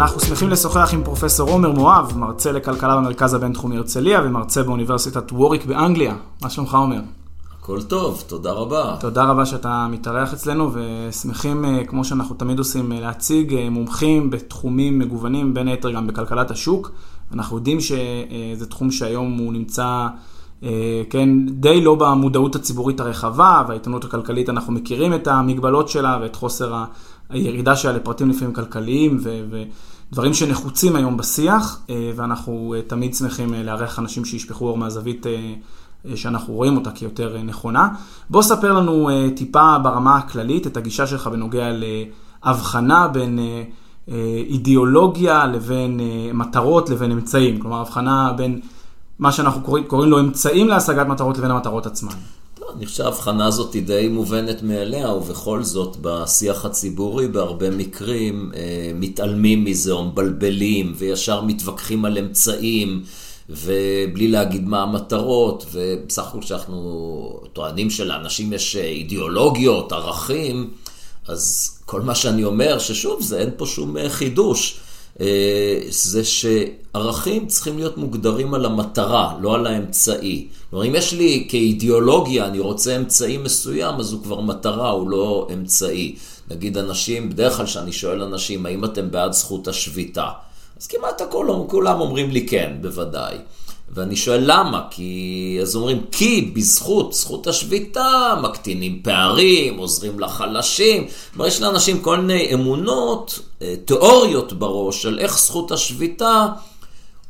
אנחנו שמחים לשוחח עם פרופסור עומר מואב, מרצה לכלכלה במרכז הבינתחומי הרצליה ומרצה באוניברסיטת ווריק באנגליה. מה שלומך עומר? הכל טוב, תודה רבה. תודה רבה שאתה מתארח אצלנו ושמחים, אה, כמו שאנחנו תמיד עושים, אה, להציג אה, מומחים בתחומים מגוונים, בין היתר גם בכלכלת השוק. אנחנו יודעים שזה תחום שהיום הוא נמצא, כן, די לא במודעות הציבורית הרחבה, והעיתונות הכלכלית, אנחנו מכירים את המגבלות שלה ואת חוסר הירידה שלה לפרטים לפעמים כלכליים ודברים שנחוצים היום בשיח, ואנחנו תמיד שמחים לארח אנשים שישפכו אור מהזווית אה, שאנחנו רואים אותה כיותר אה, נכונה. בוא ספר לנו אה, טיפה ברמה הכללית את הגישה שלך בנוגע להבחנה בין אידיאולוגיה לבין מטרות לבין אמצעים. כלומר, הבחנה בין מה שאנחנו קוראים, קוראים לו אמצעים להשגת מטרות לבין המטרות עצמן. אני חושב שההבחנה הזאת היא די מובנת מאליה, ובכל זאת בשיח הציבורי בהרבה מקרים מתעלמים מזה או מבלבלים וישר מתווכחים על אמצעים. ובלי להגיד מה המטרות, ובסך הכל כשאנחנו טוענים שלאנשים יש אידיאולוגיות, ערכים, אז כל מה שאני אומר, ששוב, זה אין פה שום אה, חידוש, אה, זה שערכים צריכים להיות מוגדרים על המטרה, לא על האמצעי. כלומר, אם יש לי כאידיאולוגיה, אני רוצה אמצעי מסוים, אז הוא כבר מטרה, הוא לא אמצעי. נגיד אנשים, בדרך כלל כשאני שואל אנשים, האם אתם בעד זכות השביתה? אז כמעט הכל, כולם אומרים לי כן, בוודאי. ואני שואל למה? כי, אז אומרים, כי בזכות, זכות השביתה, מקטינים פערים, עוזרים לחלשים. כלומר, יש לאנשים כל מיני אמונות, אה, תיאוריות בראש של איך זכות השביתה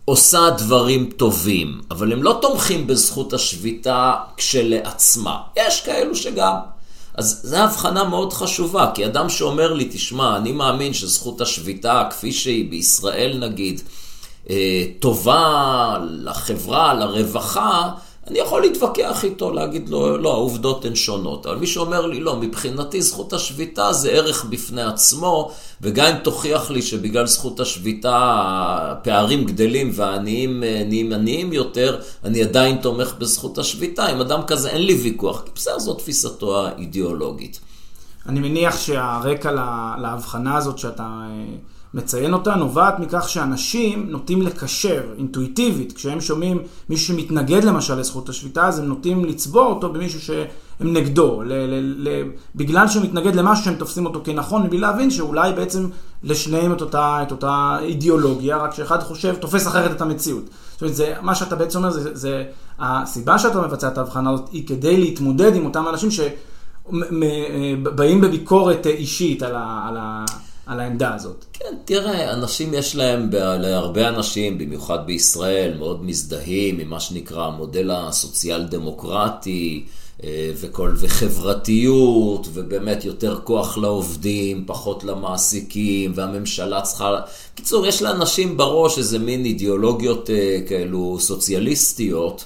עושה דברים טובים, אבל הם לא תומכים בזכות השביתה כשלעצמה. יש כאלו שגם. אז זו הבחנה מאוד חשובה, כי אדם שאומר לי, תשמע, אני מאמין שזכות השביתה, כפי שהיא בישראל נגיד, טובה לחברה, לרווחה, אני יכול להתווכח איתו, להגיד לו, לא, העובדות הן שונות. אבל מי שאומר לי, לא, מבחינתי זכות השביתה זה ערך בפני עצמו, וגם אם תוכיח לי שבגלל זכות השביתה הפערים גדלים והעניים אה, נהיים עניים יותר, אני עדיין תומך בזכות השביתה. עם אדם כזה אין לי ויכוח, כי בסדר, זו תפיסתו האידיאולוגית. אני מניח שהרקע להבחנה הזאת שאתה... מציין אותה נובעת מכך שאנשים נוטים לקשר אינטואיטיבית, כשהם שומעים מישהו שמתנגד למשל לזכות השביתה, אז הם נוטים לצבוע אותו במישהו שהם נגדו, ל- ל- ל- בגלל שהוא מתנגד למשהו שהם תופסים אותו כנכון, מבלי להבין שאולי בעצם לשניהם את אותה, את אותה אידיאולוגיה, רק שאחד חושב, תופס אחרת את המציאות. זאת אומרת, זה, מה שאתה בעצם אומר, זה, זה הסיבה שאתה מבצע את ההבחנה הזאת, היא כדי להתמודד עם אותם אנשים שבאים בביקורת אישית על ה... על ה על העמדה הזאת. כן, תראה, אנשים יש להם, להרבה אנשים, במיוחד בישראל, מאוד מזדהים עם מה שנקרא המודל הסוציאל דמוקרטי. אה, וכל, וחברתיות, ובאמת יותר כוח לעובדים, פחות למעסיקים, והממשלה צריכה... קיצור, יש לאנשים בראש איזה מין אידיאולוגיות אה, כאלו סוציאליסטיות,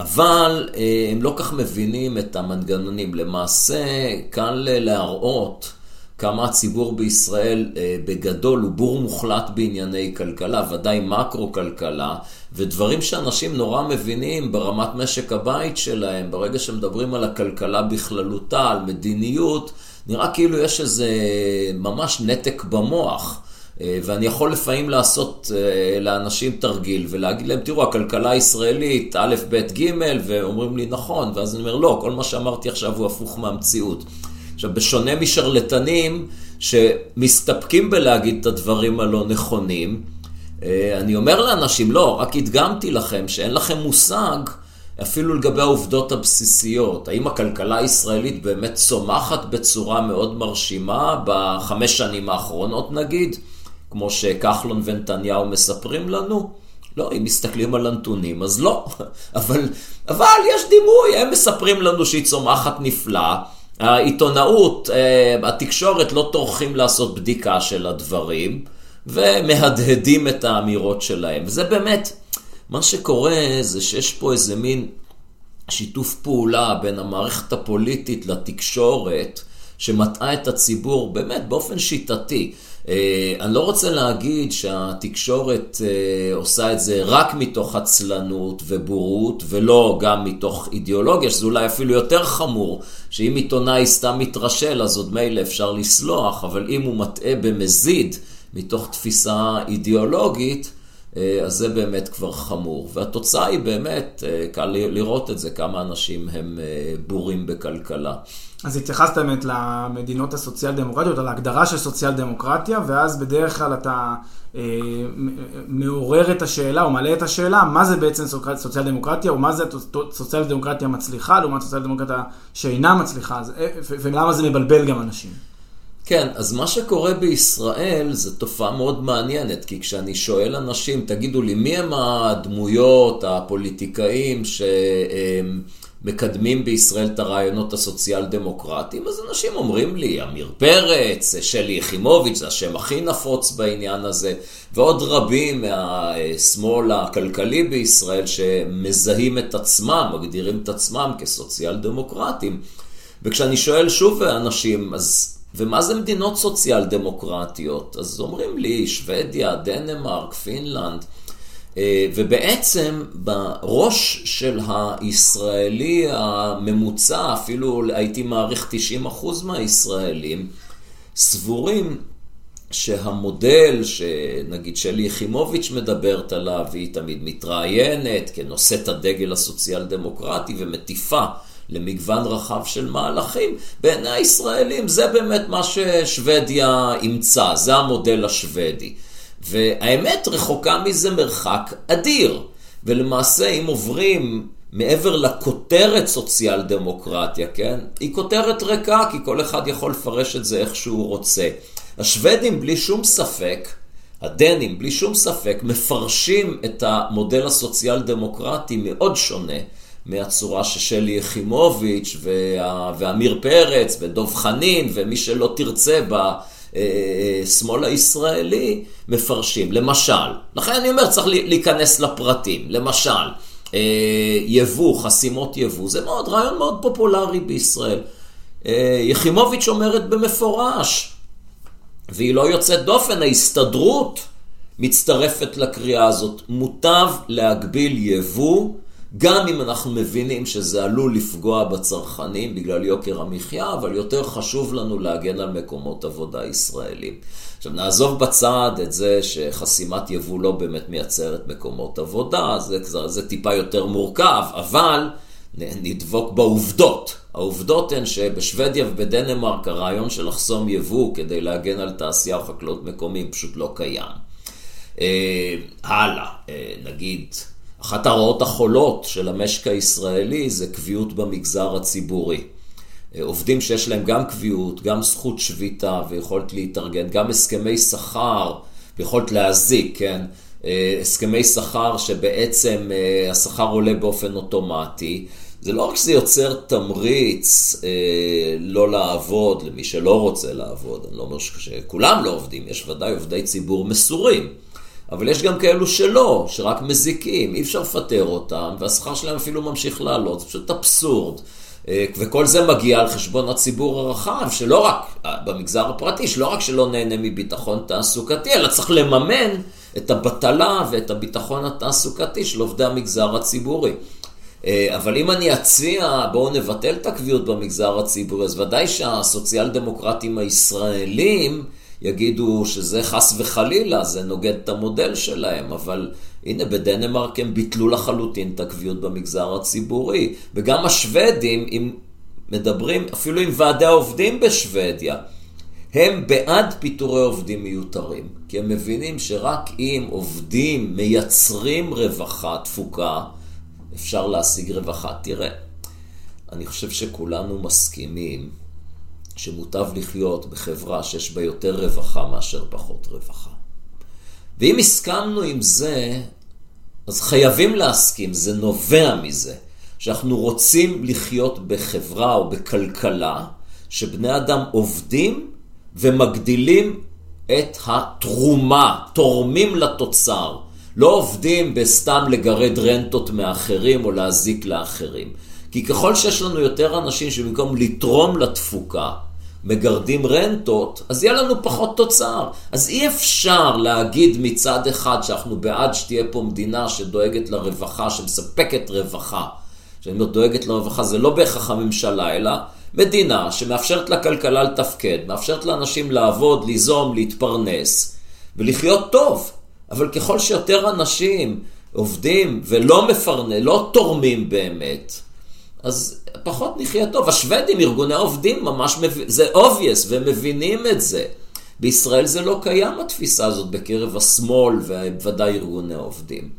אבל אה, הם לא כך מבינים את המנגנונים. למעשה, קל להראות כמה הציבור בישראל אה, בגדול הוא בור מוחלט בענייני כלכלה, ודאי מקרו-כלכלה, ודברים שאנשים נורא מבינים ברמת משק הבית שלהם, ברגע שמדברים על הכלכלה בכללותה, על מדיניות, נראה כאילו יש איזה ממש נתק במוח. אה, ואני יכול לפעמים לעשות אה, לאנשים תרגיל ולהגיד להם, תראו, הכלכלה הישראלית, א', ב', ג', ואומרים לי, נכון, ואז אני אומר, לא, כל מה שאמרתי עכשיו הוא הפוך מהמציאות. עכשיו, בשונה משרלטנים שמסתפקים בלהגיד את הדברים הלא נכונים, אה, אני אומר לאנשים, לא, רק הדגמתי לכם שאין לכם מושג אפילו לגבי העובדות הבסיסיות. האם הכלכלה הישראלית באמת צומחת בצורה מאוד מרשימה בחמש שנים האחרונות נגיד, כמו שכחלון ונתניהו מספרים לנו? לא, אם מסתכלים על הנתונים, אז לא. אבל, אבל יש דימוי, הם מספרים לנו שהיא צומחת נפלא. העיתונאות, אה, התקשורת לא טורחים לעשות בדיקה של הדברים, ומהדהדים את האמירות שלהם. וזה באמת, מה שקורה זה שיש פה איזה מין שיתוף פעולה בין המערכת הפוליטית לתקשורת, שמטעה את הציבור באמת באופן שיטתי. אה, אני לא רוצה להגיד שהתקשורת אה, עושה את זה רק מתוך עצלנות ובורות, ולא גם מתוך אידיאולוגיה, שזה אולי אפילו יותר חמור, שאם עיתונאי סתם מתרשל, אז עוד מילא אפשר לסלוח, אבל אם הוא מטעה במזיד מתוך תפיסה אידיאולוגית, אה, אז זה באמת כבר חמור. והתוצאה היא באמת, קל לראות את זה, כמה אנשים הם בורים בכלכלה. אז התייחסת באמת למדינות הסוציאל דמוקרטיות, על ההגדרה של סוציאל דמוקרטיה, ואז בדרך כלל אתה אה, מעורר את השאלה, או מעלה את השאלה, מה זה בעצם סוציאל דמוקרטיה, או מה זה סוציאל דמוקרטיה מצליחה, לעומת סוציאל דמוקרטיה שאינה מצליחה, אז, אה, ולמה זה מבלבל גם אנשים. כן, אז מה שקורה בישראל זה תופעה מאוד מעניינת, כי כשאני שואל אנשים, תגידו לי, מי הם הדמויות, הפוליטיקאים, שהם... מקדמים בישראל את הרעיונות הסוציאל דמוקרטיים, אז אנשים אומרים לי, עמיר פרץ, שלי יחימוביץ', זה השם הכי נפוץ בעניין הזה, ועוד רבים מהשמאל הכלכלי בישראל שמזהים את עצמם, מגדירים את עצמם כסוציאל דמוקרטיים. וכשאני שואל שוב אנשים, אז ומה זה מדינות סוציאל דמוקרטיות? אז אומרים לי, שוודיה, דנמרק, פינלנד. אה, ובעצם בראש של הישראלי הממוצע, אפילו הייתי מעריך 90% מהישראלים, סבורים שהמודל שנגיד שלי יחימוביץ' מדברת עליו, והיא תמיד מתראיינת כנושאת הדגל הסוציאל דמוקרטי ומטיפה למגוון רחב של מהלכים, בעיני הישראלים זה באמת מה ששוודיה אימצה, זה המודל השוודי. והאמת רחוקה מזה מרחק אדיר. ולמעשה, אם עוברים מעבר לכותרת סוציאל דמוקרטיה, כן? היא כותרת ריקה, כי כל אחד יכול לפרש את זה איך שהוא רוצה. השוודים, בלי שום ספק, הדנים, בלי שום ספק, מפרשים את המודל הסוציאל דמוקרטי מאוד שונה מהצורה ששלי יחימוביץ' ועמיר פרץ ודב חנין ומי שלא תרצה בה. השמאל הישראלי מפרשים. למשל, לכן אני אומר, צריך להיכנס לפרטים. למשל, אה, יבוא, חסימות יבוא, זה מאוד, רעיון מאוד פופולרי בישראל. אה, יחימוביץ' אומרת במפורש, והיא לא יוצאת דופן, ההסתדרות מצטרפת לקריאה הזאת. מוטב להגביל יבוא גם אם אנחנו מבינים שזה עלול לפגוע בצרכנים בגלל יוקר המחיה, אבל יותר חשוב לנו להגן על מקומות עבודה ישראלים. עכשיו נעזוב בצד את זה שחסימת יבוא לא באמת מייצרת מקומות עבודה, זה, זה, טיפה יותר מורכב, אבל נדבוק בעובדות. העובדות הן שבשוודיה ובדנמרק הרעיון של לחסום יבוא כדי להגן על תעשייה או חקלאות מקומיים פשוט לא קיים. אה, הלאה, אה, נגיד אחת הרעות החולות של המשק הישראלי זה קביעות במגזר הציבורי. אה, עובדים שיש להם גם קביעות, גם זכות שביתה ויכולת להתארגן, גם הסכמי שכר ויכולת להזיק, כן? אה, הסכמי שכר שבעצם אה, השכר עולה באופן אוטומטי. זה לא רק שזה יוצר תמריץ אה, לא לעבוד למי שלא רוצה לעבוד, אני לא אומר שכולם לא עובדים, יש ודאי עובדי ציבור מסורים. אבל יש גם כאלו שלא, שרק מזיקים, אי אפשר לפטר אותם, והשכר שלהם אפילו ממשיך לעלות, זה פשוט אבסורד. אה, וכל זה מגיע על חשבון הציבור הרחב, שלא רק, אה, במגזר הפרטי, שלא רק שלא נהנה מביטחון תעסוקתי, אלא צריך לממן את הבטלה ואת הביטחון התעסוקתי של עובדי המגזר הציבורי. אה, אבל אם אני אציע, בואו נבטל את הקביעות במגזר הציבורי, אז ודאי שהסוציאל דמוקרטים הישראלים, יגידו שזה חס וחלילה, זה נוגד את המודל שלהם, אבל הנה בדנמרק הם ביטלו לחלוטין את הקביעות במגזר הציבורי. וגם השוודים, אם מדברים אפילו עם ועדי העובדים בשוודיה, הם בעד פיטורי עובדים מיותרים, כי הם מבינים שרק אם עובדים מייצרים רווחה, תפוקה, אפשר להשיג רווחה. תראה, אני חושב שכולנו מסכימים שמוטב לחיות בחברה שיש בה יותר רווחה מאשר פחות רווחה. ואם הסכמנו עם זה, אז חייבים להסכים, זה נובע מזה, שאנחנו רוצים לחיות בחברה או בכלכלה, שבני אדם עובדים ומגדילים את התרומה, תורמים לתוצר. לא עובדים בסתם לגרד רנטות מאחרים או להזיק לאחרים. כי ככל שיש לנו יותר אנשים שבמקום לתרום לתפוקה, מגרדים רנטות, אז יהיה לנו פחות תוצר. אז אי אפשר להגיד מצד אחד שאנחנו בעד שתהיה פה מדינה שדואגת לרווחה, שמספקת רווחה. כשאני אומר דואגת לרווחה זה לא בהכרח הממשלה, אלא מדינה שמאפשרת לכלכלה לתפקד, מאפשרת לאנשים לעבוד, ליזום, להתפרנס ולחיות טוב. אבל ככל שיותר אנשים עובדים ולא מפרנס, לא תורמים באמת, אז פחות נחיה טוב. השוודים, ארגוני העובדים, ממש, מב... זה obvious, והם מבינים את זה. בישראל זה לא קיים התפיסה הזאת בקרב השמאל, ובוודאי ארגוני העובדים.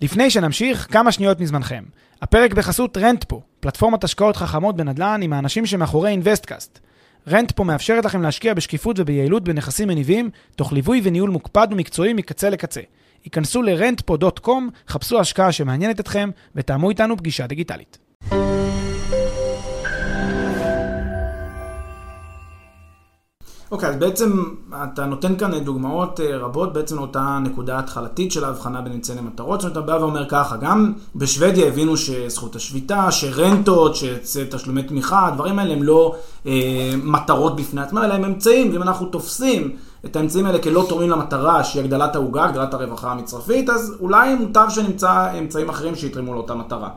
לפני שנמשיך, כמה שניות מזמנכם. הפרק בחסות רנטפו, פלטפורמת השקעות חכמות בנדל"ן עם האנשים שמאחורי אינוויסטקאסט. רנטפו מאפשרת לכם להשקיע בשקיפות וביעילות בנכסים מניבים, תוך ליווי וניהול מוקפד ומקצועי מקצה לקצה. היכנסו ל-rentpo.com, חפשו השקעה שמעניינת אתכם ותאמו איתנו פגישה דיגיטלית. אוקיי, okay, אז בעצם אתה נותן כאן דוגמאות אה, רבות בעצם לאותה נקודה התחלתית של ההבחנה בין אמצעי למטרות, זאת אומרת, אתה בא ואומר ככה, גם בשוודיה הבינו שזכות השביתה, שרנטות, שתשלומי תמיכה, הדברים האלה הם לא אה, מטרות בפני עצמם, אלא הם אמצעים, ואם אנחנו תופסים את האמצעים האלה כלא תורמים למטרה שהיא הגדלת העוגה, הגדלת הרווחה המצרפית, אז אולי מוטב שנמצא אמצעים אחרים שיתרמו לאותה מטרה.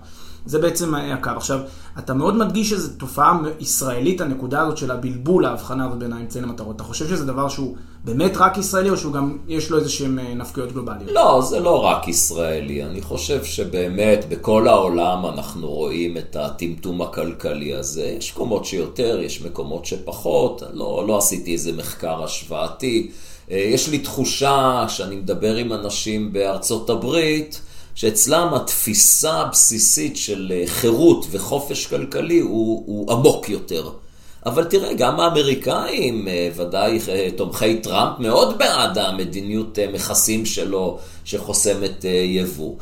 זה בעצם הקו. עכשיו, אתה מאוד מדגיש שזו תופעה ישראלית, הנקודה הזאת של הבלבול, ההבחנה הזאת בין האמצעים למטרות. אתה חושב שזה דבר שהוא באמת רק ישראלי, או שהוא גם, יש לו איזה שהם אה, נפקויות גלובליות? לא, זה לא רק ישראלי. אני חושב שבאמת בכל העולם אנחנו רואים את הטמטום הכלכלי הזה. יש מקומות שיותר, יש מקומות שפחות. לא, לא עשיתי איזה מחקר השוואתי. אה, יש לי תחושה, שאני מדבר עם אנשים בארצות הברית, שאצלם התפיסה הבסיסית של אה, חירות וחופש כלכלי הוא, הוא עמוק יותר. אבל תראה, גם האמריקאים, אה, ודאי אה, תומכי טראמפ, מאוד בעד המדיניות מכסים שלו שחוסמת יבוא.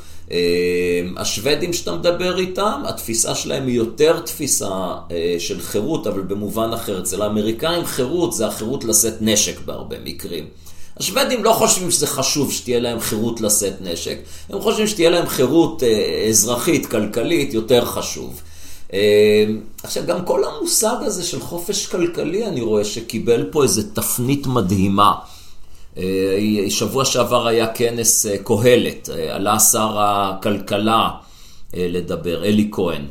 השוודים שאתה מדבר איתם, התפיסה שלהם היא יותר תפיסה של חירות, אבל במובן אחר. אצל האמריקאים חירות זה החירות לשאת נשק בהרבה מקרים. השוודים לא חושבים שזה חשוב שתהיה להם חירות לשאת נשק, הם חושבים שתהיה להם חירות אה, אזרחית, כלכלית, יותר חשוב. אה, עכשיו, גם כל המושג הזה של חופש כלכלי, אני רואה שקיבל פה איזו תפנית מדהימה. אה, שבוע שעבר היה כנס קהלת, עלה שר הכלכלה לדבר, אלי כהן.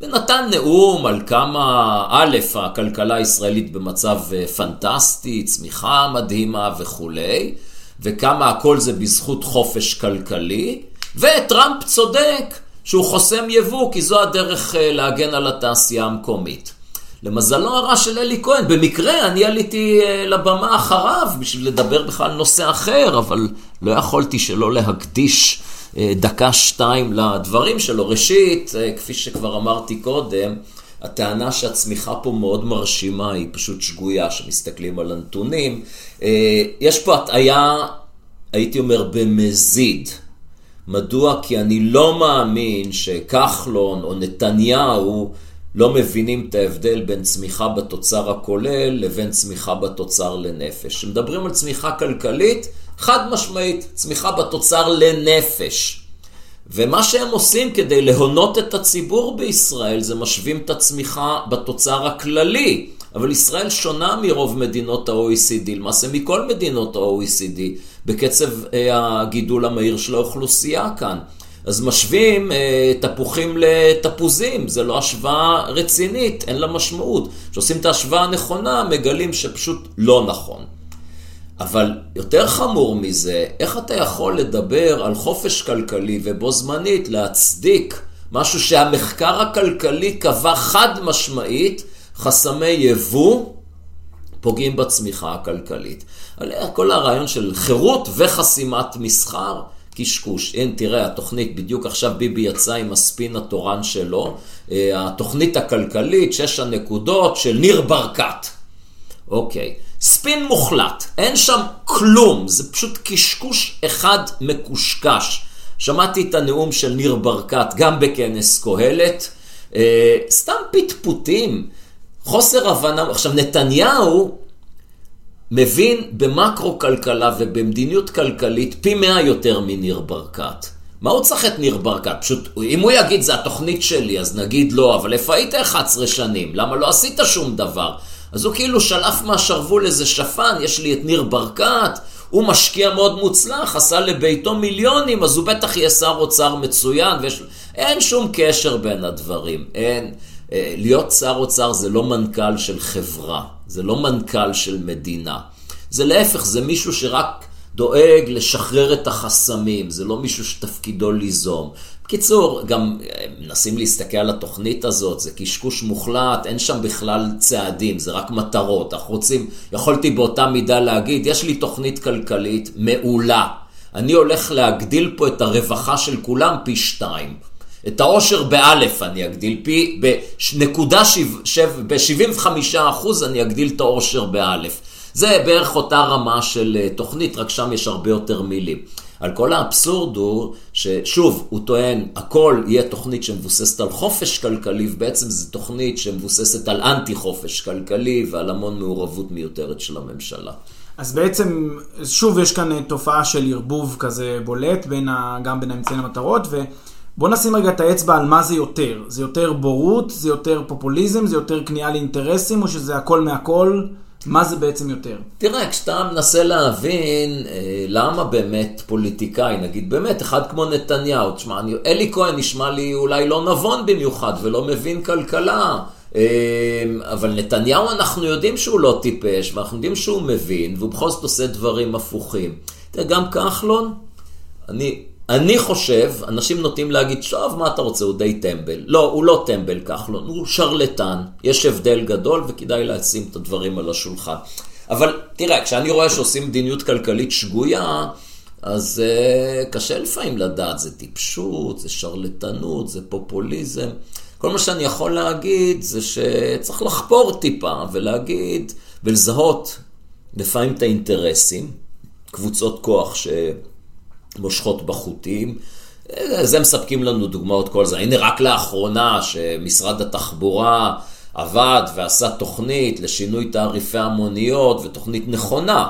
ונתן נאום על כמה, א', הכלכלה הישראלית במצב אה, פנטסטי, צמיחה מדהימה וכולי, וכמה הכל זה בזכות חופש כלכלי, וטראמפ צודק שהוא חוסם יבוא, כי זו הדרך אה, להגן על התעשייה המקומית. למזלו הרע של אלי כהן, במקרה אני עליתי אה, לבמה אחריו בשביל לדבר בכלל על נושא אחר, אבל לא יכולתי שלא להקדיש אה, דקה-שתיים לדברים שלו. ראשית, כפי שכבר אמרתי קודם, הטענה שהצמיחה פה מאוד מרשימה היא פשוט שגויה, שמסתכלים על הנתונים. יש פה הטעיה, הייתי אומר, במזיד. מדוע? כי אני לא מאמין שכחלון או נתניהו לא מבינים את ההבדל בין צמיחה בתוצר הכולל לבין צמיחה בתוצר לנפש. כשמדברים על צמיחה כלכלית, חד משמעית, צמיחה בתוצר לנפש. ומה שהם עושים כדי להונות את הציבור בישראל זה משווים את הצמיחה בתוצר הכללי. אבל ישראל שונה מרוב מדינות ה-OECD, למעשה מכל מדינות ה-OECD, בקצב אה, הגידול המהיר של האוכלוסייה כאן. אז משווים אה, תפוחים לתפוזים, זה לא השוואה רצינית, אין לה משמעות. כשעושים את ההשוואה הנכונה, מגלים שפשוט לא נכון. אבל יותר חמור מזה, איך אתה יכול לדבר על חופש כלכלי ובו זמנית להצדיק משהו שהמחקר הכלכלי קבע חד משמעית, חסמי יבוא פוגעים בצמיחה הכלכלית. כל הרעיון של חירות וחסימת מסחר, קשקוש. הנה, תראה, התוכנית, בדיוק עכשיו ביבי יצא עם הספין התורן שלו, אה, התוכנית הכלכלית, שש הנקודות של ניר ברקת. אוקיי, ספין מוחלט, אין שם כלום, זה פשוט קשקוש אחד מקושקש. שמעתי את הנאום של ניר ברקת גם בכנס קהלת, אה, סתם פטפוטים, חוסר הבנה. עכשיו, נתניהו מבין במקרו-כלכלה ובמדיניות כלכלית פי מאה יותר מניר ברקת. מה הוא צריך את ניר ברקת? פשוט, אם הוא יגיד זה התוכנית שלי, אז נגיד לא, אבל איפה היית 11 שנים? למה לא עשית שום דבר? אז הוא כאילו שלף מהשרוול איזה שפן, יש לי את ניר ברקת, הוא משקיע מאוד מוצלח, עשה לביתו מיליונים, אז הוא בטח יהיה שר אוצר מצוין, ויש... אין שום קשר בין הדברים, אין. אה, להיות שר אוצר זה לא מנכ"ל של חברה, זה לא מנכ"ל של מדינה. זה להפך, זה מישהו שרק דואג לשחרר את החסמים, זה לא מישהו שתפקידו ליזום. בקיצור, גם אה, מנסים להסתכל על התוכנית הזאת, זה קשקוש מוחלט, אין שם בכלל צעדים, זה רק מטרות. אנחנו רוצים, יכולתי באותה מידה להגיד, יש לי תוכנית כלכלית מעולה. אני הולך להגדיל פה את הרווחה של כולם פי שתיים. את העושר באלף אני אגדיל פי, בנקודה ב-75 אחוז אני אגדיל את העושר באלף. זה בערך אותה רמה של אה, תוכנית, רק שם יש הרבה יותר מילים. על כל האבסורד הוא ששוב, הוא טוען, הכל יהיה תוכנית שמבוססת על חופש כלכלי, ובעצם זו תוכנית שמבוססת על אנטי חופש כלכלי ועל המון מעורבות מיותרת של הממשלה. אז בעצם, שוב, יש כאן אה, תופעה של ערבוב כזה בולט, בין ה, גם בין האמצעים למטרות, ובואו נשים רגע את האצבע על מה זה יותר. זה יותר בורות, זה יותר פופוליזם, זה יותר כניעה לאינטרסים, או שזה הכל מהכל? מה זה בעצם יותר? תראה, כשאתה מנסה להבין אה, למה באמת פוליטיקאי, נגיד באמת, אחד כמו נתניהו, תשמע, אני, אלי כהן נשמע לי אולי לא נבון במיוחד ולא מבין כלכלה, אה, אבל נתניהו אנחנו יודעים שהוא לא טיפש, ואנחנו יודעים שהוא מבין, והוא בכל זאת עושה דברים הפוכים. תראה, גם כחלון, אני אני חושב, אנשים נוטים להגיד, טוב, מה אתה רוצה, הוא די טמבל. לא, הוא לא טמבל כחלון, הוא שרלטן. יש הבדל גדול וכדאי לשים את הדברים על השולחן. אבל תראה, כשאני רואה שעושים מדיניות כלכלית שגויה, אז uh, קשה לפעמים לדעת, זה טיפשות, זה שרלטנות, זה פופוליזם. כל מה שאני יכול להגיד זה שצריך לחפור טיפה ולהגיד ולזהות לפעמים את האינטרסים, קבוצות כוח ש... מושכות בחוטים. זה מספקים לנו דוגמאות כל זה. הנה רק לאחרונה שמשרד התחבורה עבד ועשה תוכנית לשינוי תעריפי המוניות, ותוכנית נכונה,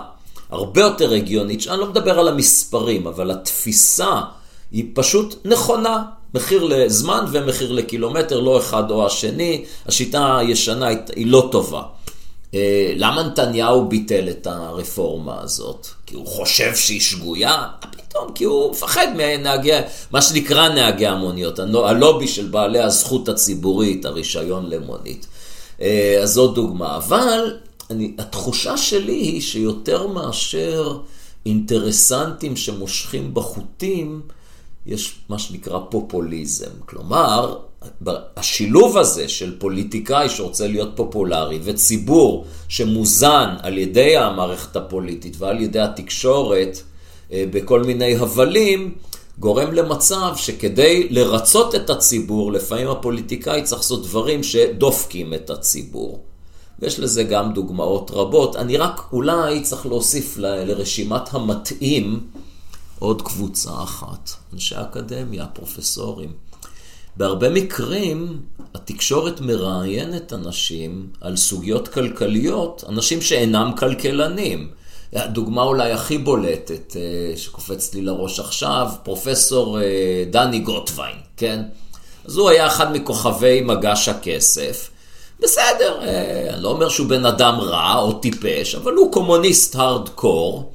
הרבה יותר הגיונית, אני לא מדבר על המספרים, אבל התפיסה היא פשוט נכונה. מחיר לזמן ומחיר לקילומטר, לא אחד או השני. השיטה הישנה היא לא טובה. אה, למה נתניהו ביטל את הרפורמה הזאת? כי הוא חושב שהיא שגויה? פתאום, כי הוא מפחד מנהגי, מה שנקרא נהגי המוניות, הלובי של בעלי הזכות הציבורית, הרישיון למונית. אה, אז זו דוגמה. אבל אני, התחושה שלי היא שיותר מאשר אינטרסנטים שמושכים בחוטים, יש מה שנקרא פופוליזם. כלומר, השילוב הזה של פוליטיקאי שרוצה להיות פופולרי וציבור שמוזן על ידי המערכת הפוליטית ועל ידי התקשורת אה, בכל מיני הבלים, גורם למצב שכדי לרצות את הציבור, לפעמים הפוליטיקאי צריך לעשות דברים שדופקים את הציבור. ויש לזה גם דוגמאות רבות. אני רק אולי צריך להוסיף לרשימת המתאים עוד קבוצה אחת, אנשי אקדמיה, פרופסורים. בהרבה מקרים התקשורת מראיינת אנשים על סוגיות כלכליות, אנשים שאינם כלכלנים. הדוגמה אולי הכי בולטת אה, שקופצת לי לראש עכשיו, פרופסור אה, דני גוטווין, כן? אז הוא היה אחד מכוכבי מגש הכסף. בסדר, אה, אני לא אומר שהוא בן אדם רע או טיפש, אבל הוא קומוניסט הארדקור.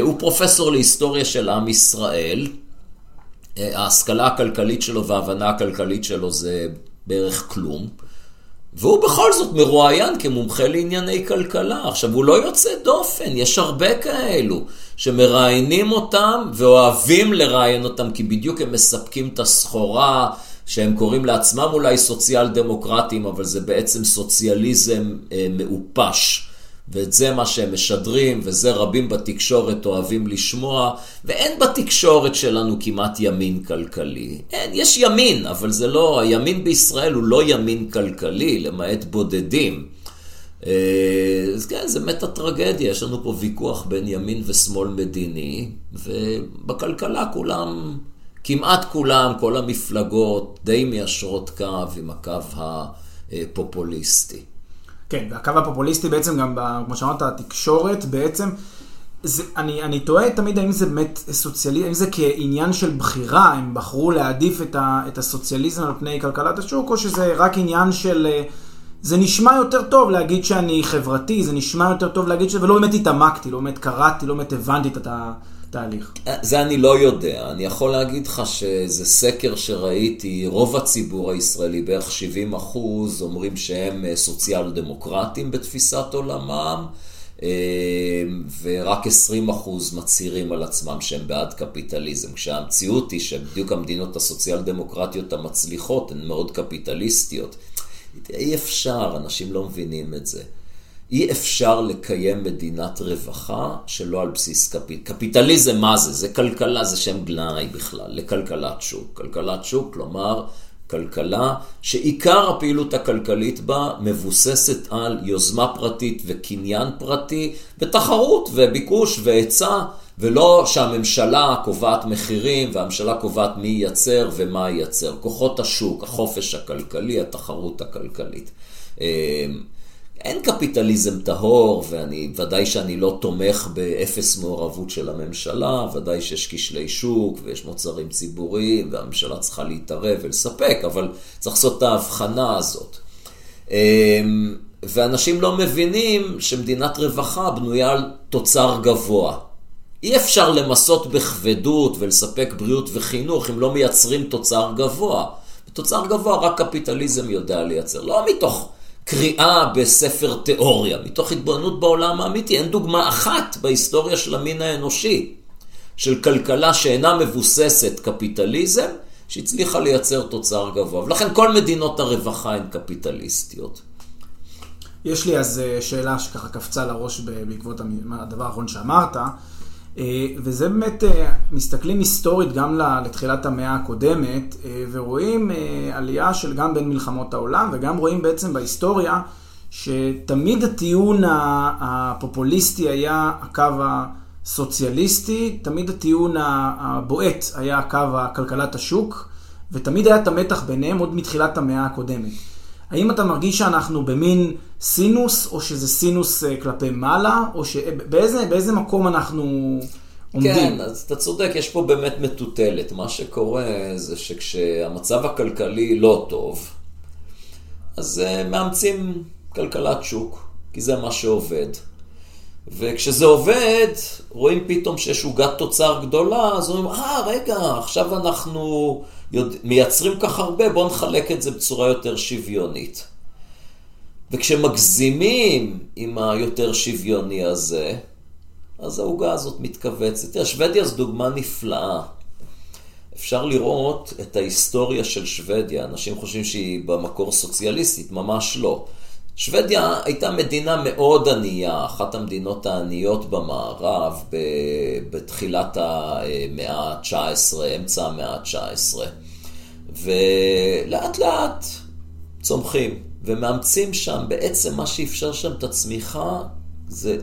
הוא פרופסור להיסטוריה של עם ישראל. ההשכלה הכלכלית שלו וההבנה הכלכלית שלו זה בערך כלום. והוא בכל זאת מרואיין כמומחה לענייני כלכלה. עכשיו, הוא לא יוצא דופן, יש הרבה כאלו שמראיינים אותם ואוהבים לראיין אותם, כי בדיוק הם מספקים את הסחורה, שהם קוראים לעצמם אולי סוציאל דמוקרטים, אבל זה בעצם סוציאליזם אה, מעופש. ואת זה מה שהם משדרים, וזה רבים בתקשורת אוהבים לשמוע, ואין בתקשורת שלנו כמעט ימין כלכלי. אין, יש ימין, אבל זה לא, הימין בישראל הוא לא ימין כלכלי, למעט בודדים. אה, אז כן, זה מת הטרגדיה, יש לנו פה ויכוח בין ימין ושמאל מדיני, ובכלכלה כולם, כמעט כולם, כל המפלגות די מיישרות קו עם הקו הפופוליסטי. כן, והקו הפופוליסטי בעצם גם, כמו שאמרת, התקשורת בעצם, זה, אני, אני תוהה תמיד האם זה באמת סוציאליזם, האם זה כעניין של בחירה, הם בחרו להעדיף את, ה, את הסוציאליזם על פני כלכלת השוק, או שזה רק עניין של... אה, זה נשמע יותר טוב להגיד שאני חברתי, זה נשמע יותר טוב להגיד ש... ולא באמת התעמקתי, לא באמת קראתי, לא באמת הבנתי את התהליך. זה אני לא יודע. אני יכול להגיד לך שזה סקר שראיתי, רוב הציבור הישראלי, בערך 70 אחוז, אומרים שהם אה, סוציאל דמוקרטים בתפיסת עולמם. אה, ורק 20 אחוז מצהירים על עצמם שהם בעד קפיטליזם, כשהמציאות היא שבדיוק המדינות הסוציאל דמוקרטיות המצליחות הן מאוד קפיטליסטיות. אי אפשר, אנשים לא מבינים את זה. אי אפשר לקיים מדינת רווחה שלא על בסיס קפיט... קפיטליזם מה זה? זה כלכלה, זה שם גנאי בכלל, לכלכלת שוק. כלכלת שוק, כלומר, כלכלה שעיקר הפעילות הכלכלית בה מבוססת על יוזמה פרטית וקניין פרטי ותחרות וביקוש והיצע. ולא שהממשלה קובעת מחירים והממשלה קובעת מי ייצר ומה ייצר. כוחות השוק, החופש הכלכלי, התחרות הכלכלית. אין קפיטליזם טהור, ואני, ודאי שאני לא תומך באפס מעורבות של הממשלה, ודאי שיש כשלי שוק ויש מוצרים ציבוריים, והממשלה צריכה להתערב ולספק, אבל צריך לעשות את ההבחנה הזאת. אמ, ואנשים לא מבינים שמדינת רווחה בנויה על תוצר גבוה. אי אפשר למסות בכבדות ולספק בריאות וחינוך אם לא מייצרים תוצר גבוה. תוצר גבוה רק קפיטליזם יודע לייצר. לא מתוך קריאה בספר תיאוריה, מתוך התבוננות בעולם האמיתי. אין דוגמה אחת בהיסטוריה של המין האנושי של כלכלה שאינה מבוססת קפיטליזם, שהצליחה לייצר תוצר גבוה. ולכן כל מדינות הרווחה הן קפיטליסטיות. יש לי אז אה, שאלה שככה קפצה לראש בעקבות הדבר האחרון שאמרת. אה, וזה באמת, אה, מסתכלים היסטורית גם לתחילת המאה הקודמת, אה, ורואים עלייה של גם בין מלחמות העולם, וגם רואים בעצם בהיסטוריה שתמיד הטיעון הפופוליסטי היה הקו הסוציאליסטי, תמיד הטיעון הבועט היה הקו הכלכלת השוק, ותמיד היה את המתח ביניהם עוד מתחילת המאה הקודמת. האם אתה מרגיש שאנחנו במין סינוס, או שזה סינוס אה, כלפי מעלה, או שבאיזה באיזה מקום אנחנו עומדים? כן, אז אתה צודק, יש פה באמת מטוטלת. מה שקורה זה שכשהמצב הכלכלי לא טוב, אז אה, מאמצים כלכלת שוק, כי זה מה שעובד. וכשזה עובד, רואים פתאום שיש עוגת תוצר גדולה, אז אומרים, אה, רגע, עכשיו אנחנו מייצרים כך הרבה, בואו נחלק את זה בצורה יותר שוויונית. וכשמגזימים עם היותר שוויוני הזה, אז העוגה הזאת מתכווצת. תראה, שוודיה זו דוגמה נפלאה. אפשר לראות את ההיסטוריה של שוודיה. אנשים חושבים שהיא במקור סוציאליסטית, ממש לא. שוודיה הייתה מדינה מאוד ענייה, אחת המדינות העניות במערב בתחילת המאה ה-19, אמצע המאה ה-19. ולאט לאט צומחים, ומאמצים שם, בעצם מה שאפשר שם את הצמיחה זה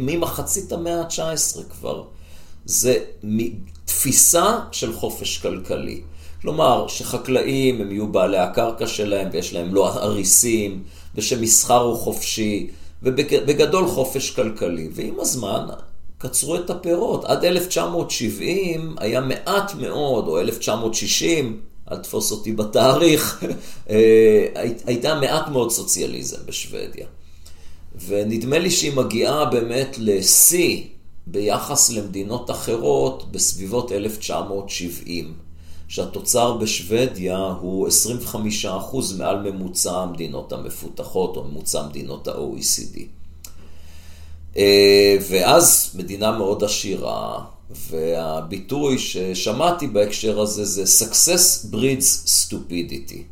ממחצית המאה ה-19 כבר. זה תפיסה של חופש כלכלי. כלומר, שחקלאים הם יהיו בעלי הקרקע שלהם ויש להם לא אריסים, ושמסחר הוא חופשי, ובגדול חופש כלכלי. ועם הזמן קצרו את הפירות. עד 1970 היה מעט מאוד, או 1960, אל תפוס אותי בתאריך, אה, הייתה מעט מאוד סוציאליזם בשוודיה. ונדמה לי שהיא מגיעה באמת לשיא ביחס למדינות אחרות בסביבות 1970. שהתוצר בשוודיה הוא 25% מעל ממוצע המדינות המפותחות או ממוצע מדינות ה-OECD. אה, ואז מדינה מאוד עשירה, והביטוי ששמעתי בהקשר הזה זה Success breeds stupidity.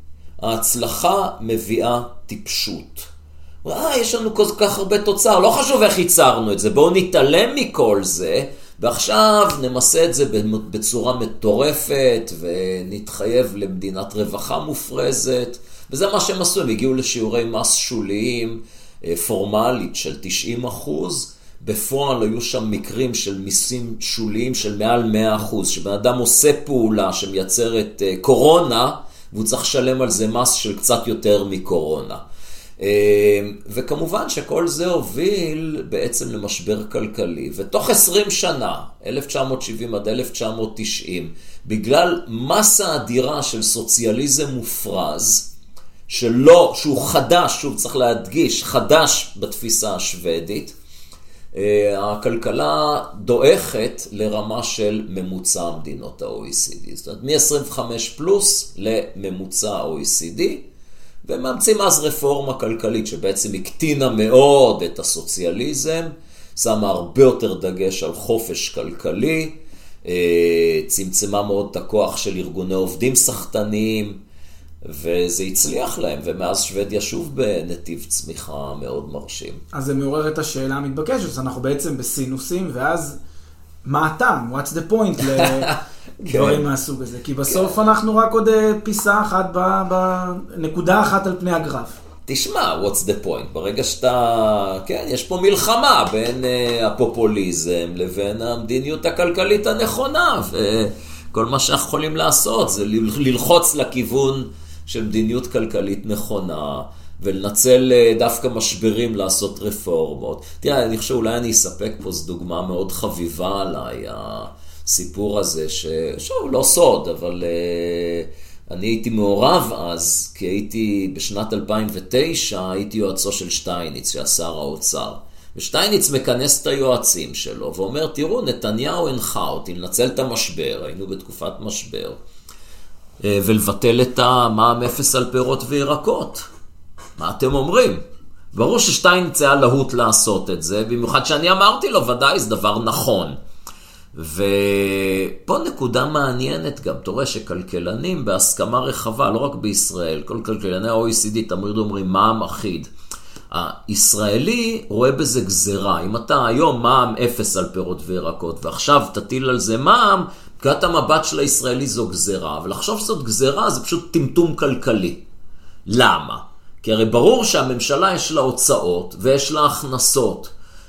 ההצלחה מביאה טיפשות. אה, יש לנו כל כך הרבה תוצר, לא חשוב איך ייצרנו את זה, בואו נתעלם מכל זה, ועכשיו נמסה את זה בצורה מטורפת, ונתחייב למדינת רווחה מופרזת, וזה מה שהם עשו, הם הגיעו לשיעורי מס שוליים אה, פורמלית של 90 אחוז. בפועל היו שם מקרים של מיסים שוליים של מעל 100 אחוז, שבן אדם עושה פעולה שמייצרת אה, קורונה, והוא צריך לשלם על זה מס של קצת יותר מקורונה. אה, וכמובן שכל זה הוביל בעצם למשבר כלכלי, ותוך 20 שנה, 1970 עד 1990, בגלל מסה אדירה של סוציאליזם מופרז, שלא, שהוא חדש, שוב צריך להדגיש, חדש בתפיסה השוודית, הכלכלה דועכת לרמה של ממוצע מדינות ה-OECD. זאת אומרת, מ-25 פלוס לממוצע ה-OECD, ומאמצים אז רפורמה כלכלית שבעצם הקטינה מאוד את הסוציאליזם, שמה הרבה יותר דגש על חופש כלכלי, אה, צמצמה מאוד את הכוח של ארגוני עובדים סחטניים, וזה הצליח להם, ומאז שוודיה שוב בנתיב צמיחה מאוד מרשים. אז זה מעורר את השאלה המתבקשת, אנחנו בעצם בסינוסים, ואז מה הטעם? What's the point לדברים כן. מהסוג הזה? כי בסוף כן. אנחנו רק עוד אה, פיסה אחת, בנקודה אחת על פני הגרף. תשמע, what's the point? ברגע שאתה... כן, יש פה מלחמה בין uh, הפופוליזם לבין המדיניות הכלכלית הנכונה, וכל מה שאנחנו יכולים לעשות זה ללחוץ לכיוון של מדיניות כלכלית נכונה, ולנצל אה, דווקא משברים לעשות רפורמות. תראה, אני חושב אולי אני אספק פה זו דוגמה מאוד חביבה עליי, הסיפור הזה, ששוב, לא סוד, אבל uh, אני הייתי מעורב אז, כי הייתי בשנת 2009, הייתי יועצו של שטייניץ, שהיה שר האוצר. ושטייניץ מכנס את היועצים שלו ואומר, תראו, נתניהו הנחה אותי לנצל את המשבר, היינו בתקופת משבר. אה, ולבטל את המע"מ אפס על פירות וירקות. מה אתם אומרים? ברור ששטיינץ היה להוט לעשות את זה, במיוחד שאני אמרתי לו, ודאי זה דבר נכון. ופה נקודה מעניינת גם, אתה רואה שכלכלנים בהסכמה רחבה, לא רק בישראל, כל כלכלני ה-OECD תמיד אומרים מע"מ אחיד. הישראלי רואה בזה גזרה. אם אתה היום מע"מ אפס על פירות וירקות, ועכשיו תטיל על זה מע"מ, נקודת המבט של הישראלי זו גזרה, ולחשוב שזאת גזרה זה פשוט טמטום כלכלי. למה? כי הרי ברור שהממשלה יש לה הוצאות ויש לה הכנסות,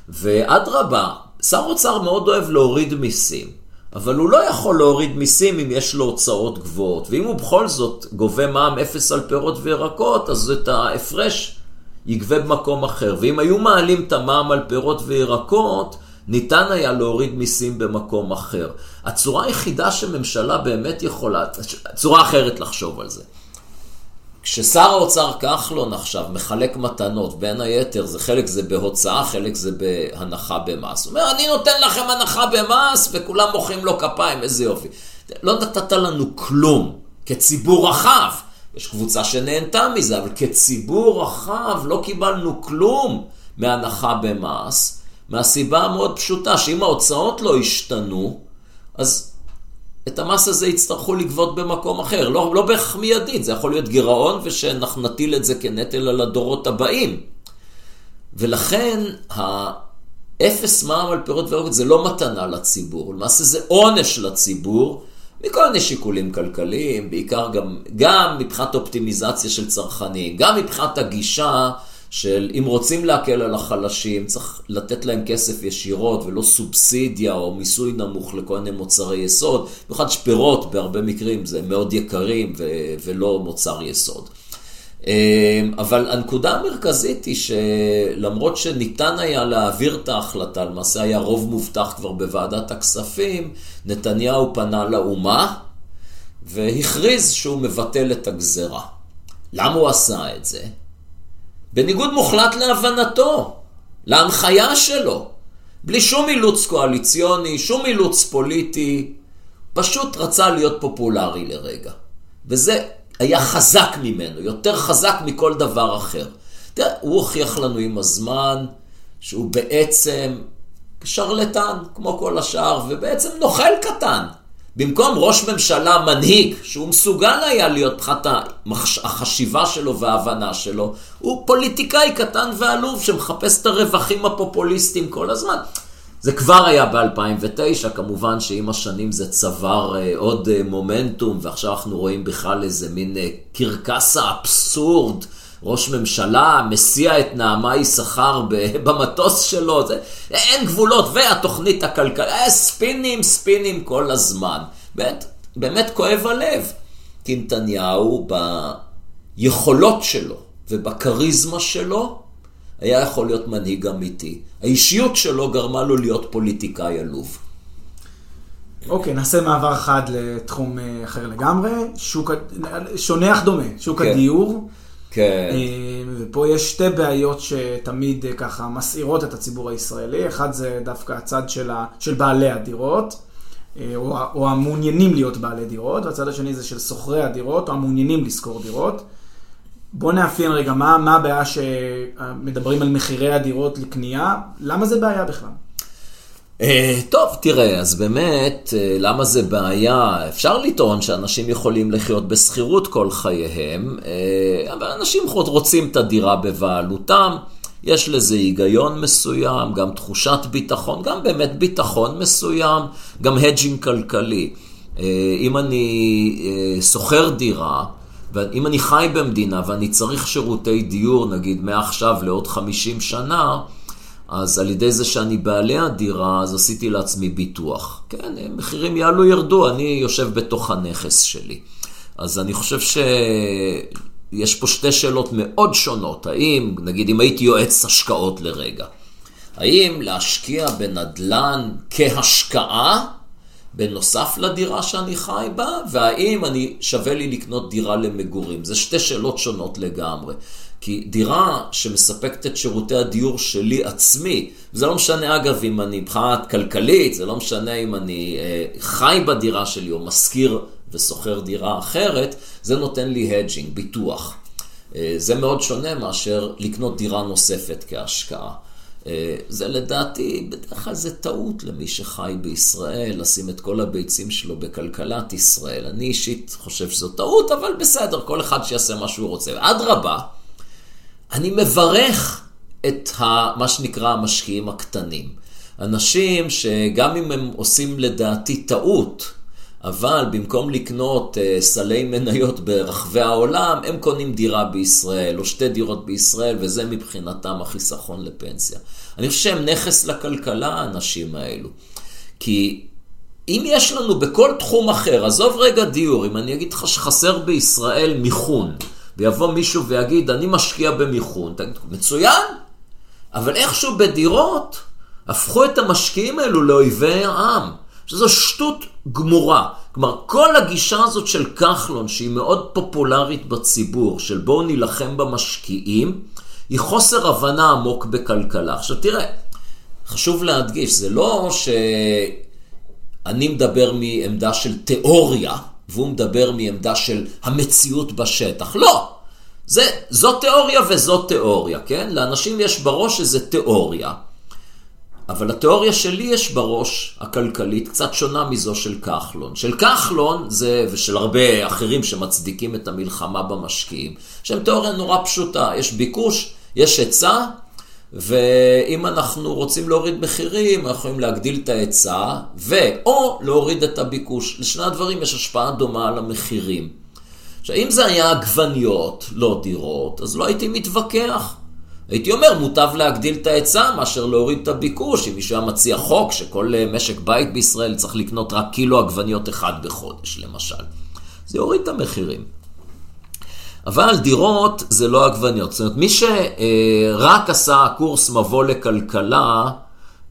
ואדרבה, שר אוצר מאוד אוהב להוריד מיסים, אבל הוא לא יכול להוריד מיסים אם יש לו הוצאות גבוהות, ואם הוא בכל זאת גובה מע"מ אפס על פירות וירקות, אז את ההפרש יגבה במקום אחר. ואם היו מעלים את המע"מ על פירות וירקות, ניתן היה להוריד מיסים במקום אחר. הצורה היחידה שממשלה באמת יכולה, צורה אחרת לחשוב על זה. כששר האוצר כחלון עכשיו מחלק מתנות, בין היתר, זה חלק זה בהוצאה, חלק זה בהנחה במס. הוא אומר, אני נותן לכם הנחה במס, וכולם מוחאים לו כפיים, איזה יופי. לא נתת לנו כלום, כציבור רחב. יש קבוצה שנהנתה מזה, אבל כציבור רחב לא קיבלנו כלום מהנחה במס. מהסיבה המאוד פשוטה, שאם ההוצאות לא ישתנו, אז את המס הזה יצטרכו לגבות במקום אחר. לא, לא בהכרח מיידית, זה יכול להיות גירעון ושאנחנו נטיל את זה כנטל על הדורות הבאים. ולכן האפס מע"מ על פירות וירקות זה לא מתנה לציבור, למעשה זה עונש לציבור. מכל מיני שיקולים כלכליים, בעיקר גם, גם מבחינת אופטימיזציה של צרכנים, גם מבחינת הגישה של אם רוצים להקל על החלשים, צריך לתת להם כסף ישירות ולא סובסידיה או מיסוי נמוך לכל מיני מוצרי יסוד. במיוחד שפירות בהרבה מקרים זה מאוד יקרים ו- ולא מוצר יסוד. אמ, אבל הנקודה המרכזית היא שלמרות שניתן היה להעביר את ההחלטה, למעשה היה רוב מובטח כבר בוועדת הכספים, נתניהו פנה לאומה והכריז שהוא מבטל את הגזרה. למה הוא עשה את זה? בניגוד מוחלט להבנתו, להנחיה שלו, בלי שום אילוץ קואליציוני, שום אילוץ פוליטי, פשוט רצה להיות פופולרי לרגע. וזה היה חזק ממנו, יותר חזק מכל דבר אחר. תראה, הוא הוכיח לנו עם הזמן שהוא בעצם שרלטן, כמו כל השאר, ובעצם נוכל קטן. במקום ראש ממשלה מנהיג, שהוא מסוגל היה להיות מבחינת החשיבה שלו וההבנה שלו, הוא פוליטיקאי קטן ועלוב שמחפש את הרווחים הפופוליסטיים כל הזמן. זה כבר היה ב-2009, כמובן שעם השנים זה צבר אה, עוד אה, מומנטום, ועכשיו אנחנו רואים בכלל איזה מין אה, קרקס האבסורד. ראש ממשלה מסיע את נעמה יששכר במטוס שלו, זה, אין גבולות, והתוכנית הכלכלית, ספינים, ספינים כל הזמן. באמת, באמת כואב הלב, כי נתניהו ביכולות שלו ובכריזמה שלו, היה יכול להיות מנהיג אמיתי. האישיות שלו גרמה לו להיות פוליטיקאי עלוב. אוקיי, נעשה מעבר אחד לתחום אה, אחר לגמרי, שוק, שונה אך דומה, שוק כן. הדיור. כן. אה, ופה יש שתי בעיות שתמיד אה, ככה מסעירות את הציבור הישראלי. אחד זה דווקא הצד של, ה, של בעלי הדירות, או, או המעוניינים להיות בעלי דירות, והצד השני זה של שוכרי הדירות, או המעוניינים לשכור דירות. בוא נאפיין רגע, מה, מה הבעיה שמדברים על מחירי הדירות לקנייה? למה זה בעיה בכלל? Uh, טוב, תראה, אז באמת, uh, למה זה בעיה? אפשר לטעון שאנשים יכולים לחיות בשכירות כל חייהם, uh, אבל אנשים רוצים את הדירה בבעלותם, יש לזה היגיון מסוים, גם תחושת ביטחון, גם באמת ביטחון מסוים, גם הג'ינג כלכלי. אם אני שוכר דירה, ואם אני חי במדינה ואני צריך שירותי דיור, נגיד מעכשיו לעוד 50 שנה, אז על ידי זה שאני בעלי הדירה, אז עשיתי לעצמי ביטוח. כן, מחירים יעלו ירדו, אני יושב בתוך הנכס שלי. אז אני חושב שיש פה שתי שאלות מאוד שונות. האם, נגיד, אם הייתי יועץ השקעות לרגע, האם להשקיע בנדל"ן כהשקעה, בנוסף לדירה שאני חי בה, והאם אני שווה לי לקנות דירה למגורים. זה שתי שאלות שונות לגמרי. כי דירה שמספקת את שירותי הדיור שלי עצמי, זה לא משנה אגב אם אני מבחינת כלכלית, זה לא משנה אם אני אה, חי בדירה שלי או משכיר ושוכר דירה אחרת, זה נותן לי hedging, ביטוח. אה, זה מאוד שונה מאשר לקנות דירה נוספת כהשקעה. אה, זה לדעתי, בדרך כלל זה טעות למי שחי בישראל, לשים את כל הביצים שלו בכלכלת ישראל. אני אישית חושב שזו טעות, אבל בסדר, כל אחד שיעשה מה שהוא רוצה. אדרבה, אני מברך את ה, מה שנקרא המשקיעים הקטנים. אנשים שגם אם הם עושים לדעתי טעות, אבל במקום לקנות uh, סלי מניות ברחבי העולם, הם קונים דירה בישראל, או שתי דירות בישראל, וזה מבחינתם החיסכון לפנסיה. אני חושב שהם נכס לכלכלה, האנשים האלו. כי אם יש לנו בכל תחום אחר, עזוב רגע דיור, אם אני אגיד לך שחסר בישראל מיכון, ויבוא מישהו ויגיד, אני משקיע במיכון, תגיד, מצוין, אבל איכשהו בדירות הפכו את המשקיעים האלו לאויבי העם. שזו שטות גמורה. כלומר, כל הגישה הזאת של כחלון, שהיא מאוד פופולרית בציבור, של בואו נילחם במשקיעים, היא חוסר הבנה עמוק בכלכלה. עכשיו תראה, חשוב להדגיש, זה לא שאני מדבר מעמדה של תיאוריה, והוא מדבר מעמדה של המציאות בשטח. לא! זה, זו תיאוריה וזו תיאוריה, כן? לאנשים יש בראש איזה תיאוריה. אבל התיאוריה שלי יש בראש, הכלכלית, קצת שונה מזו של כחלון. של כחלון, זה, ושל הרבה אחרים שמצדיקים את המלחמה במשקיעים, שהם תיאוריה נורא פשוטה. יש ביקוש, יש היצע, ואם אנחנו רוצים להוריד מחירים, אנחנו יכולים להגדיל את ההיצע, ו/או להוריד את הביקוש. לשני הדברים יש השפעה דומה על המחירים. עכשיו, אם זה היה עגבניות, לא דירות, אז לא הייתי מתווכח. הייתי אומר, מוטב להגדיל את ההיצע מאשר להוריד את הביקוש. אם מישהו היה מציע חוק שכל אה, משק בית בישראל צריך לקנות רק קילו עגבניות אחד בחודש, למשל. זה יוריד את המחירים. אבל דירות זה לא עגבניות. זאת אומרת, מי שרק עשה קורס מבוא לכלכלה